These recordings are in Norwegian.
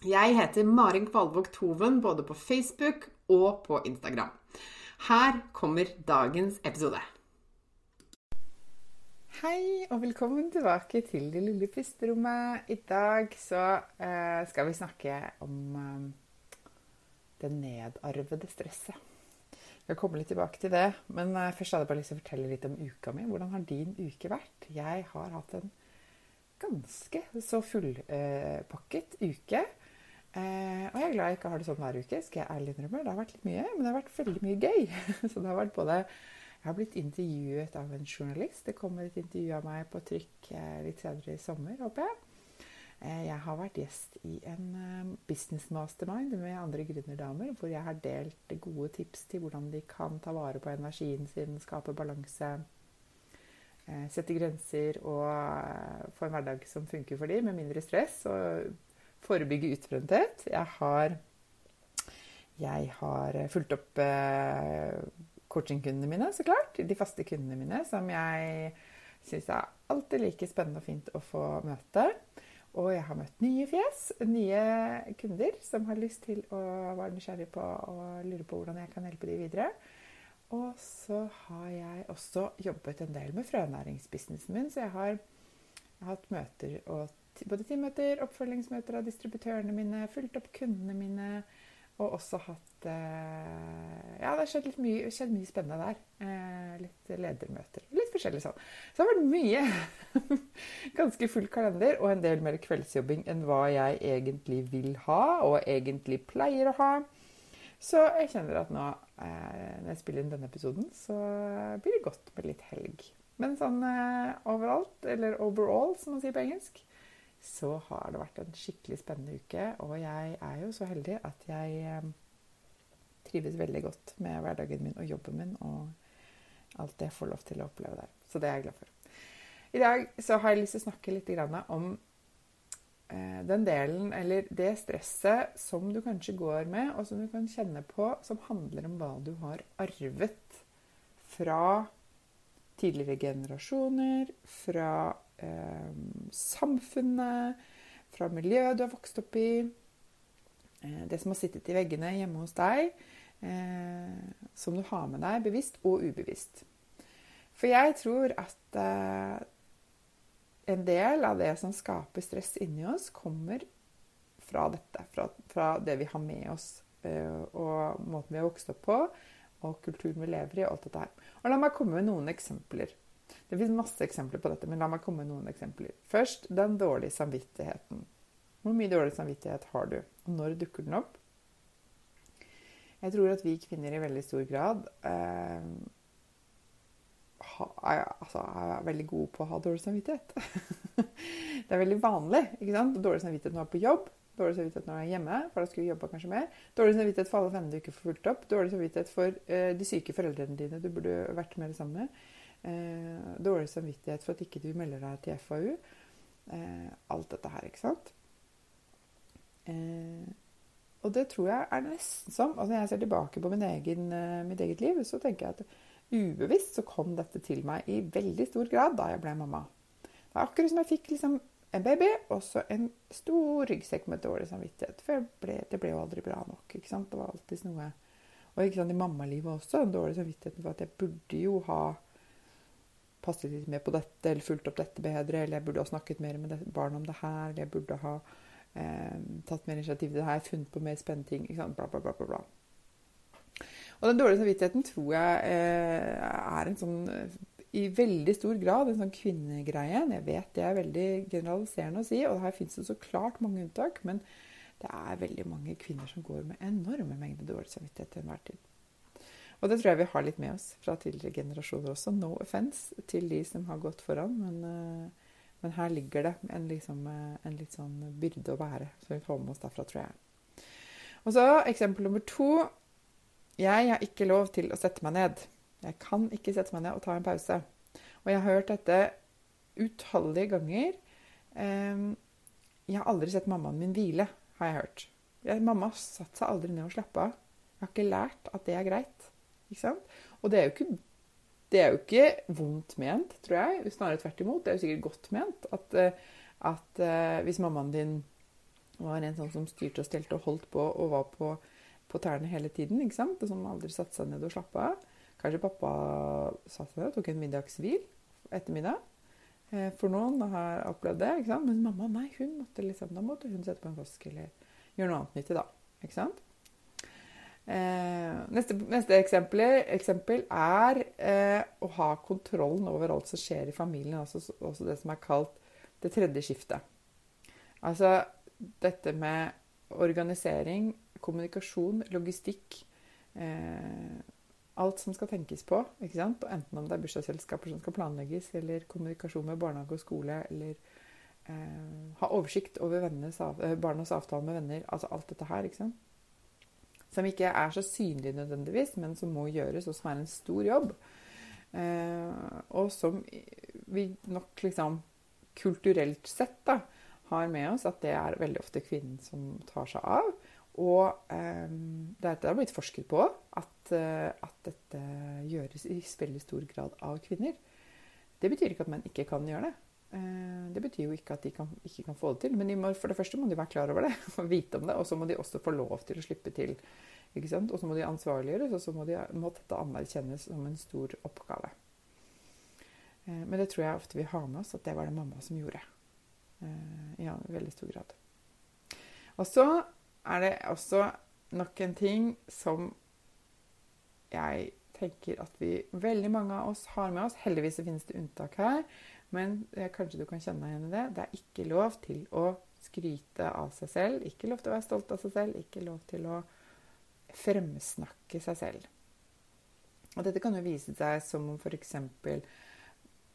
Jeg heter Marin Kvalvåg Toven både på Facebook og på Instagram. Her kommer dagens episode. Hei og velkommen tilbake til Det lille pusterommet. I dag så eh, skal vi snakke om eh, det nedarvede stresset. Jeg skal komme litt tilbake til det, men eh, først hadde jeg bare lyst til å fortelle litt om uka mi. Hvordan har din uke vært? Jeg har hatt en ganske så fullpakket uke. Eh, og jeg er glad jeg ikke har det sånn hver uke. skal jeg ærlig innrømme. Det har vært litt mye, men det har vært veldig mye gøy. Så det har vært både Jeg har blitt intervjuet av en journalist. Det kommer et intervju av meg på trykk eh, litt senere i sommer, håper jeg. Eh, jeg har vært gjest i en eh, business mastermind med andre gründerdamer, hvor jeg har delt gode tips til hvordan de kan ta vare på energien sin, skape balanse, eh, sette grenser og få en hverdag som funker for dem, med mindre stress. og forebygge utbrenthet. Jeg har, jeg har fulgt opp eh, coachingkundene mine, så klart. De faste kundene mine, som jeg syns er alltid like spennende og fint å få møte. Og jeg har møtt nye fjes, nye kunder som har lyst til å være nysgjerrig på og lure på hvordan jeg kan hjelpe dem videre. Og så har jeg også jobbet en del med frønæringsbusinessen min, så jeg har, jeg har hatt møter og både teammøter, oppfølgingsmøter av distributørene mine, fulgt opp kundene mine. Og også hatt eh, Ja, det har skjedd, mye, skjedd mye, spennende der. Eh, litt ledermøter. Litt forskjellig sånn. Så det har vært mye. Ganske full kalender og en del mer kveldsjobbing enn hva jeg egentlig vil ha, og egentlig pleier å ha. Så jeg kjenner at nå, eh, når jeg spiller inn denne episoden, så blir det godt med litt helg. Men sånn overalt, eller overall, som man sier på engelsk, så har det vært en skikkelig spennende uke. Og jeg er jo så heldig at jeg eh, trives veldig godt med hverdagen min og jobben min og alt det jeg får lov til å oppleve der. Så det er jeg glad for. I dag så har jeg lyst til å snakke litt om eh, den delen, eller det stresset som du kanskje går med, og som du kan kjenne på, som handler om hva du har arvet fra tidligere generasjoner, fra eh, samfunnet, fra miljøet du har vokst opp i, eh, det som har sittet i veggene hjemme hos deg, eh, som du har med deg bevisst og ubevisst. For jeg tror at eh, en del av det som skaper stress inni oss, kommer fra dette. Fra, fra det vi har med oss, og måten vi har vokst opp på, og kulturen vi lever i, og alt dette her. Og la meg komme med noen eksempler. Det finnes masse eksempler på dette, men la meg komme med noen eksempler. Først den dårlige samvittigheten. Hvor mye dårlig samvittighet har du, og når dukker den opp? Jeg tror at vi kvinner i veldig stor grad eh, ha, altså, er, veldig gode på å ha dårlig samvittighet. det er veldig vanlig. ikke sant? Dårlig samvittighet når du er på jobb, dårlig samvittighet når du er hjemme, for da skulle du jobba kanskje mer. Dårlig samvittighet for alle vennene du ikke får fulgt opp. Dårlig samvittighet for eh, de syke foreldrene dine du burde vært mer sammen med. Eh, dårlig samvittighet for at ikke du melder deg til FAU. Eh, alt dette her, ikke sant. Eh, og det tror jeg er nesten som altså Når jeg ser tilbake på egen, eh, mitt eget liv, så tenker jeg at ubevisst så kom dette til meg i veldig stor grad da jeg ble mamma. Det er akkurat som jeg fikk liksom en baby og så en stor ryggsekk med dårlig samvittighet. For ble, det ble jo aldri bra nok. ikke sant? Det var alltid noe Og ikke sant, i mammalivet også. den dårlige samvittigheten for at jeg burde jo ha passet litt mer på dette, eller fulgt opp dette bedre, eller jeg burde ha snakket mer med barn om det her, eller jeg burde ha eh, tatt mer initiativ til det her, funnet på mer spennende ting. ikke sant? Bla, bla, bla, bla, bla. Og den dårlige samvittigheten tror jeg eh, er en sånn i veldig stor grad en sånn kvinnegreie. Jeg vet det er veldig generaliserende å si, og her fins det så klart mange unntak. Men det er veldig mange kvinner som går med enorme mengder dårlig samvittighet til enhver tid. Og det tror jeg vi har litt med oss fra tidligere generasjoner også. No offence til de som har gått foran, men, eh, men her ligger det en, liksom, eh, en, litt sånn byrde å bære som vi får med oss derfra, tror jeg. Og så eksempel nummer to. Jeg har ikke lov til å sette meg ned. Jeg kan ikke sette meg ned og ta en pause. Og jeg har hørt dette utallige ganger. Ehm, jeg har aldri sett mammaen min hvile, har jeg hørt. Jeg, mamma satte seg aldri ned og slappa av. Jeg har ikke lært at det er greit. Ikke sant? Og det er jo ikke, det er jo ikke vondt ment, tror jeg. Snarere tvert imot. Det er jo sikkert godt ment. At, eh, at uh, hvis mammaen din var en sånn som styrte og stelte og holdt på og var på, på tærne hele tiden, ikke sant? og som aldri satte seg ned og slappa av, Kanskje pappa satt seg ned og tok en middagshvil ettermiddag. Eh, for noen har opplevd det. ikke sant? Men mamma nei, hun måtte liksom, da måtte hun sette på en vask eller gjøre noe annet nyttig. da, ikke sant? Eh, neste, neste eksempel, eksempel, er eh, å ha kontrollen over alt som skjer i familien. Altså også det som er kalt det tredje skiftet. Altså dette med organisering, kommunikasjon, logistikk. Eh, alt som skal tenkes på. ikke sant? Enten om det er bursdagsselskaper som skal planlegges, eller kommunikasjon med barnehage og skole, eller eh, ha oversikt over av, eh, barnas avtale med venner. Altså alt dette her. ikke sant? Som ikke er så synlig nødvendigvis, men som må gjøres, og som er en stor jobb. Eh, og som vi nok liksom kulturelt sett da, har med oss at det er veldig ofte kvinnen som tar seg av. Og eh, det har blitt forsket på at, eh, at, dette gjøres i veldig stor grad av kvinner. Det betyr ikke at menn ikke kan gjøre det. Eh, det betyr jo ikke at de kan, ikke kan få det til. Men de må, for det første må de være klar over det og vite om det. Og så må de også få lov til å slippe til. Og så må de ansvarliggjøres, og så må, de, må dette anerkjennes som en stor oppgave. Eh, men det tror jeg ofte vi har med oss at det var det mamma som gjorde. I veldig stor grad. Og så er det også nok en ting som jeg tenker at vi, veldig mange av oss har med oss. Heldigvis finnes det unntak her, men eh, kanskje du kan kjenne deg igjen i det. Det er ikke lov til å skryte av seg selv, ikke lov til å være stolt av seg selv, ikke lov til å fremsnakke seg selv. Og dette kan jo vise seg som om f.eks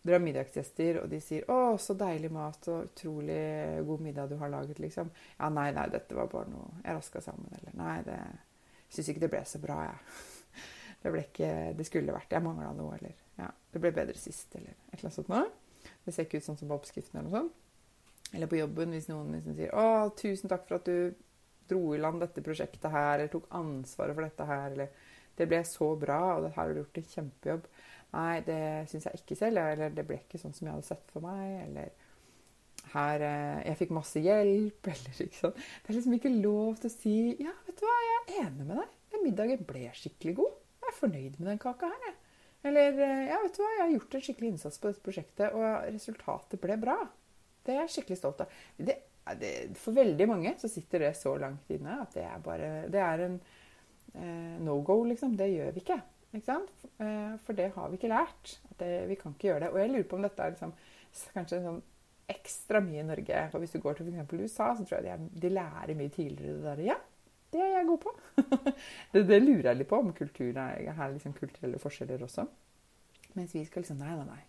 dere har middagsgjester, og de sier 'Å, så deilig mat og utrolig god middag du har laget', liksom. 'Ja, nei, nei, dette var bare noe Jeg raska sammen', eller 'Nei, det syns ikke det ble så bra, jeg'. Det ble ikke Det skulle vært Jeg mangla noe, eller 'Ja, det ble bedre sist', eller et eller annet sånt noe. Det ser ikke ut sånn som på oppskriften eller noe sånt. Eller på jobben, hvis noen liksom sier 'Å, tusen takk for at du dro i land dette prosjektet her', eller tok ansvaret for dette her', eller 'Det ble så bra, og her har du gjort en kjempejobb'. Nei, det syns jeg ikke selv. Eller det ble ikke sånn som jeg hadde sett for meg. Eller her eh, Jeg fikk masse hjelp. Eller ikke sånn. Det er liksom ikke lov til å si Ja, vet du hva, jeg er enig med deg. Den middagen ble skikkelig god. Jeg er fornøyd med den kaka her, jeg. Eller eh, ja, vet du hva, jeg har gjort en skikkelig innsats på dette prosjektet, og resultatet ble bra. Det er jeg skikkelig stolt av. Det, det, for veldig mange så sitter det så langt inne at det er bare Det er en eh, no go, liksom. Det gjør vi ikke. ikke Eh, for det har vi ikke lært. Det, vi kan ikke gjøre det. Og jeg lurer på om dette er liksom, kanskje sånn ekstra mye i Norge. For hvis du går til f.eks. USA, så tror jeg de, de, lærer mye tidligere det der. Ja, det er jeg god på. det, det, lurer jeg litt på, om kultur er, her liksom kulturelle forskjeller også. Mens vi skal liksom Nei, nei, nei.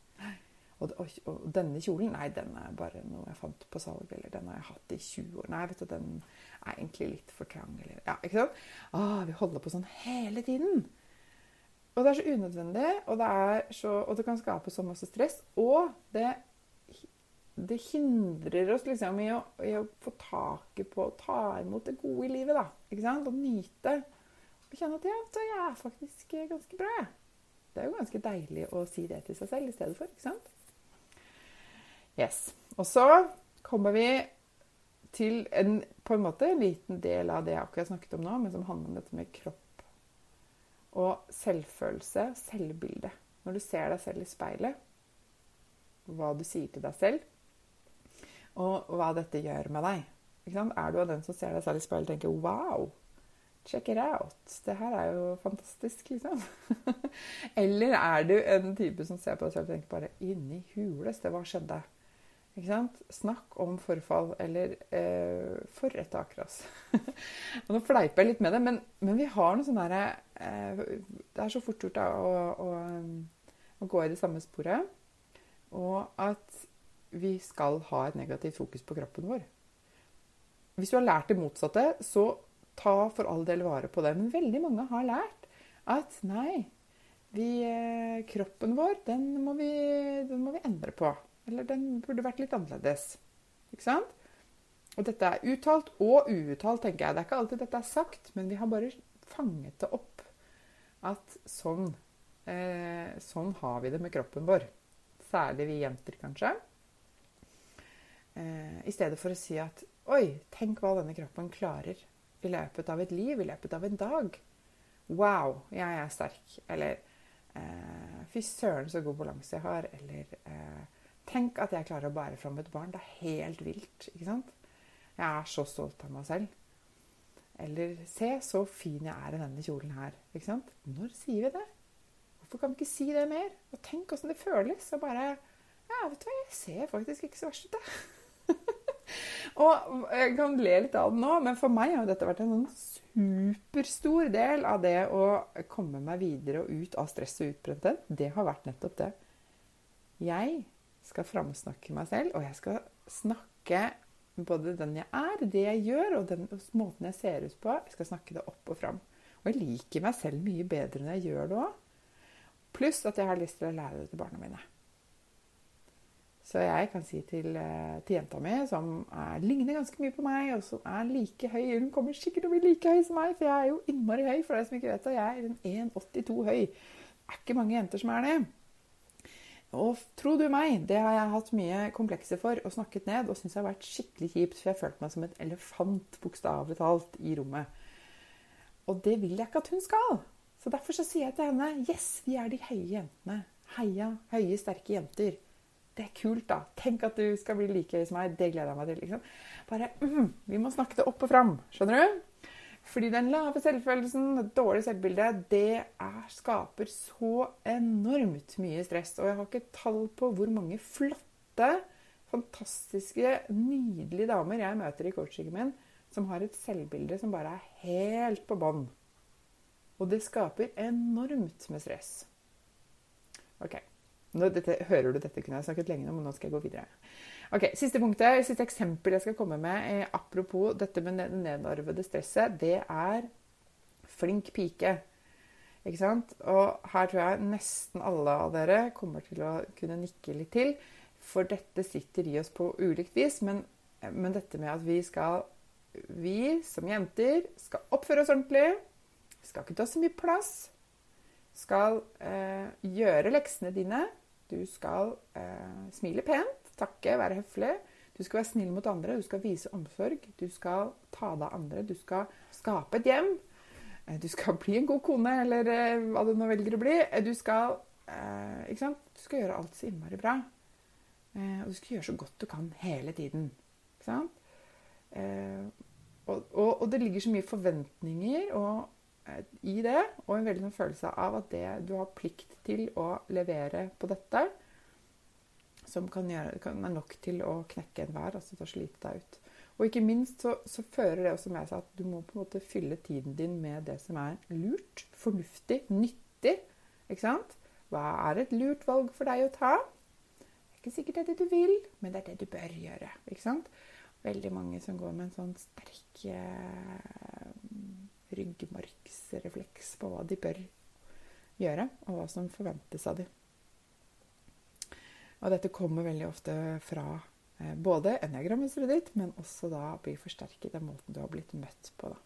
Og, og, og, denne kjolen, nei, den er bare noe jeg fant på salg. Eller den har jeg hatt i 20 år. Nei, vet du, den er egentlig litt for trang. Eller, ja, ikke sant? Ah, vi holder på sånn hele tiden. Og det er så unødvendig, og det, så, og det kan skape så masse stress. Og det, det hindrer oss liksom i å, i å få taket på å ta imot det gode i livet. da, ikke sant? Og nyte. Og kjenne at ja, så jeg er faktisk ganske bra. Det er jo ganske deilig å si det til seg selv i stedet for. ikke sant? Yes. Og så kommer vi til en, på en måte en liten del av det jeg akkurat snakket om nå, men som handler om dette med kropp og selvfølelse, selvbilde. Når du ser deg selv i speilet, hva du sier til deg selv, og hva dette gjør med deg. Er du av den som ser deg selv i speilet og tenker 'wow', check it out. Det her er jo fantastisk, liksom. Eller er du en type som ser på deg selv og tenker bare 'inni huleste, hva skjedde'? Ikke sant? Snakk om forfall, eller eh, for et takras. nå fleiper jeg litt med det, men, men vi har noe sånn derre eh, Det er så fort gjort da, å, å, å, gå i det samme sporet. Og at vi skal ha et negativt fokus på kroppen vår. Hvis du har lært det motsatte, så ta for all del vare på det. Men veldig mange har lært at nei, vi, eh, kroppen vår, den må, vi, den må vi endre på. Eller den burde vært litt annerledes. Ikke sant? Og dette er uttalt og uuttalt, tenker jeg. Det er ikke alltid dette er sagt, men vi har bare fanget det opp. At sånn, eh, sånn har vi det med kroppen vår. Særlig vi jenter, kanskje. Eh, I stedet for å si at Oi, tenk hva denne kroppen klarer i løpet av et liv, i løpet av en dag. Wow, jeg er sterk. Eller eh, Fy søren, så god balanse jeg har. Eller eh, Tenk at jeg klarer å bære fram et barn. Det er helt vilt. ikke sant? Jeg er så stolt av meg selv. Eller se så fin jeg er i denne kjolen her. ikke sant? Når sier vi det? Hvorfor kan vi ikke si det mer? Og tenk åssen det føles. Og bare Ja, vet du hva, jeg ser faktisk ikke så verst ut, jeg. og jeg kan le litt av det nå, men for meg har dette vært en superstor del av det å komme meg videre og ut av stress og utbrenthet. Det har vært nettopp det. Jeg skal framsnakke meg selv, og jeg skal snakke både den jeg er, det jeg gjør, og den måten jeg ser ut på. Jeg skal snakke det opp og fram. Og jeg liker meg selv mye bedre når jeg gjør det òg. Pluss at jeg har lyst til å lære det til barna mine. Så jeg kan si til, eh, til jenta mi, som er, ligner ganske mye på meg, og som er like høy Hun kommer sikkert til å bli like høy som meg, for jeg er jo innmari høy. For deg som ikke vet det, jeg er 1,82 høy. Det er ikke mange jenter som er det. Og tro du meg, det har jeg hatt mye komplekser for og snakket ned. Og syns har vært skikkelig kjipt, for jeg har følt meg som et elefant, bokstavelig talt, i rommet. Og det vil jeg ikke at hun skal. Så derfor så sier jeg til henne Yes, vi er de høye jentene. Heia høye, sterke jenter. Det er kult, da. Tenk at du skal bli like høy som meg. Det gleder jeg meg til. Liksom. Bare, mm, Vi må snakke det opp og fram. Skjønner du? Fordi den lave selvfølelsen, det dårlige selvbildet, det er, skaper så enormt mye stress. Og jeg har ikke tall på hvor mange flotte, fantastiske, nydelige damer jeg møter i coachingen min, som har et selvbilde som bare er helt på bånn. Og det skaper enormt med stress. Ok, nå dette, hører du dette kunne jeg snakket lenge om, men nå skal jeg gå videre. Ok, Siste punktet, siste eksempel jeg skal komme med, eh, apropos dette med nedarvede stresset, det er flink pike. Ikke sant? Og her tror jeg nesten alle av dere kommer til å kunne nikke litt til. For dette sitter i oss på ulikt vis. Men, men dette med at vi skal Vi som jenter skal oppføre oss ordentlig. Skal ikke ta så mye plass. Skal eh, gjøre leksene dine. Du skal eh, smile pent takke, være høflig. Du skal være snill mot andre, du skal vise omsorg. Du skal ta deg av andre, du skal skape et hjem. Eh, du skal bli en god kone, eller eh, hva du nå velger å bli. Eh, du skal, eh, ikke sant? Du skal gjøre alt så innmari bra. Eh, og du skal gjøre så godt du kan hele tiden. Ikke sant? Og, og, og, det ligger så mye forventninger og, i det, og en veldig sånn følelse av at det du har plikt til å levere på dette, som kan, gjøre, kan er nok til å knekke enhver, altså til å slite deg ut. Og ikke minst så, så, fører det også med seg at du må på en måte fylle tiden din med det som er lurt, fornuftig, nyttig. Ikke sant? Hva er et lurt valg for deg å ta? Det er ikke sikkert det er det du vil, men det er det du bør gjøre. Ikke sant? Veldig mange som går med en sånn sterk eh, ryggmargsrefleks på hva de bør gjøre, og hva som forventes av dem. Og dette kommer veldig ofte fra eh, både enneagrammet ditt, men også da blir forsterket av måten du har blitt møtt på. da.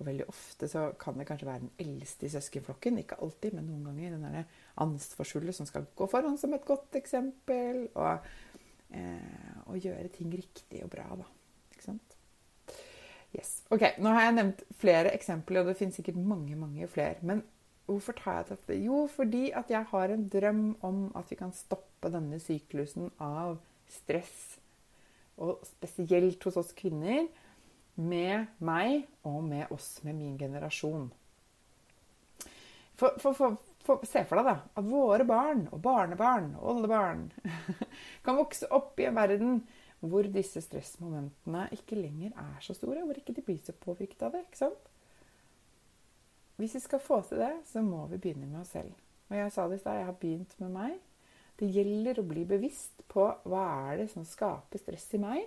Og veldig ofte så kan det kanskje være den eldste i søskenflokken. Ikke alltid, men noen ganger den der angstforfulle som skal gå foran som et godt eksempel. Og eh, og gjøre ting riktig og bra, da. Ikke sant? Yes. Ok, Nå har jeg nevnt flere eksempler, og det finnes sikkert mange mange flere. Men hvorfor tar jeg dette? Jo, fordi at jeg har en drøm om at vi kan stoppe denne syklusen av stress. Og spesielt hos oss kvinner. Med meg og med oss, med min generasjon. For, for, for, for, se for deg da, at våre barn og barnebarn og oldebarn kan vokse opp i en verden hvor disse stressmomentene ikke lenger er så store, hvor ikke de blir så påvirket av det. ikke sant? Hvis vi skal få til det, så må vi begynne med oss selv. Og jeg sa det i stad, jeg har begynt med meg. Det gjelder å bli bevisst på hva er det som skaper stress i meg,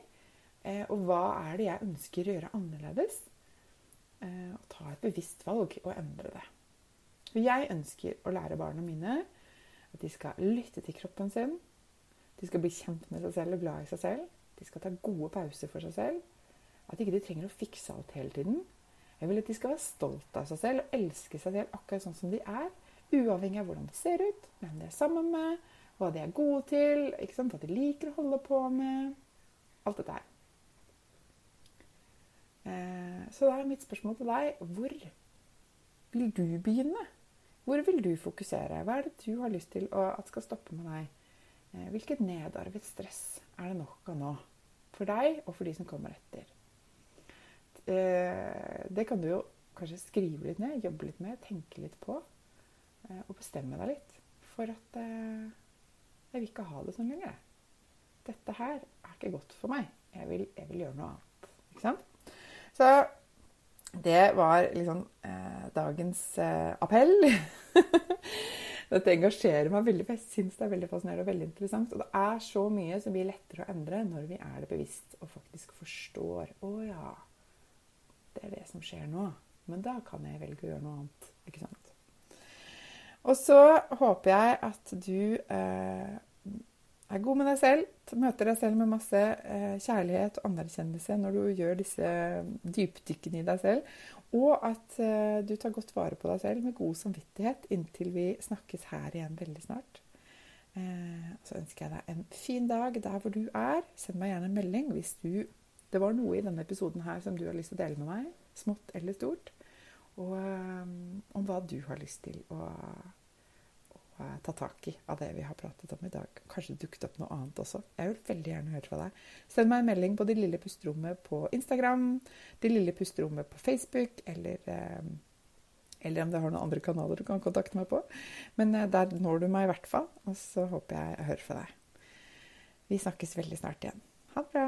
eh, og hva er det jeg ønsker å gjøre annerledes. Eh, og ta et bevisst valg og endre det. For jeg ønsker å lære barna mine at de skal lytte til kroppen sin. De skal bli kjent med seg selv og glad i seg selv. De skal ta gode pauser for seg selv. At ikke de trenger å fikse alt hele tiden. Jeg vil at de skal være stolt av seg selv og elske seg selv akkurat sånn som de er. Uavhengig av hvordan de ser ut, hvem de er sammen med, hva de er gode til, hva de liker å holde på med. Alt dette her. Eh, så da er mitt spørsmål til deg hvor vil du begynne? Hvor vil du fokusere? Hva er det du har lyst til at skal stoppe med deg? Eh, hvilket nedarvet stress er det nok av nå? For deg og for de som kommer etter. Eh, det kan du jo kanskje skrive litt ned, jobbe litt med, tenke litt på. Eh, og bestemme deg litt. For at jeg vil ikke ha det sånn lenger. Dette her er ikke godt for meg. Jeg vil, jeg vil gjøre noe annet. Ikke sant? Så det var liksom eh, dagens eh, appell. Dette engasjerer meg veldig, for jeg syns det er veldig fascinerende og veldig interessant. Og det er så mye som blir lettere å endre når vi er det bevisst og faktisk forstår. Å ja, det er det som skjer nå. Men da kan jeg velge å gjøre noe annet. Ikke sant? Og så håper jeg at du eh, er god med deg selv. Møter deg selv med masse eh, kjærlighet og anerkjennelse når du gjør disse dypdykkene i deg selv. Og at eh, du tar godt vare på deg selv med god samvittighet inntil vi snakkes her igjen veldig snart. Eh, så ønsker jeg deg en fin dag der hvor du er. Send meg gjerne en melding hvis du, det var noe i denne episoden her som du har lyst til å dele med meg. Smått eller stort. Og om hva du har lyst til å ta tak i av det vi har pratet om i dag. Kanskje dukket opp noe annet også. Jeg vil veldig gjerne høre fra deg. Send meg en melding på Det lille pusterommet på Instagram, Det lille pusterommet på Facebook, eller, eh, eller om det har noen andre kanaler du kan kontakte meg på. Men eh, der når du meg i hvert fall. Og så håper jeg jeg hører fra deg. Vi snakkes veldig snart igjen. Ha det bra.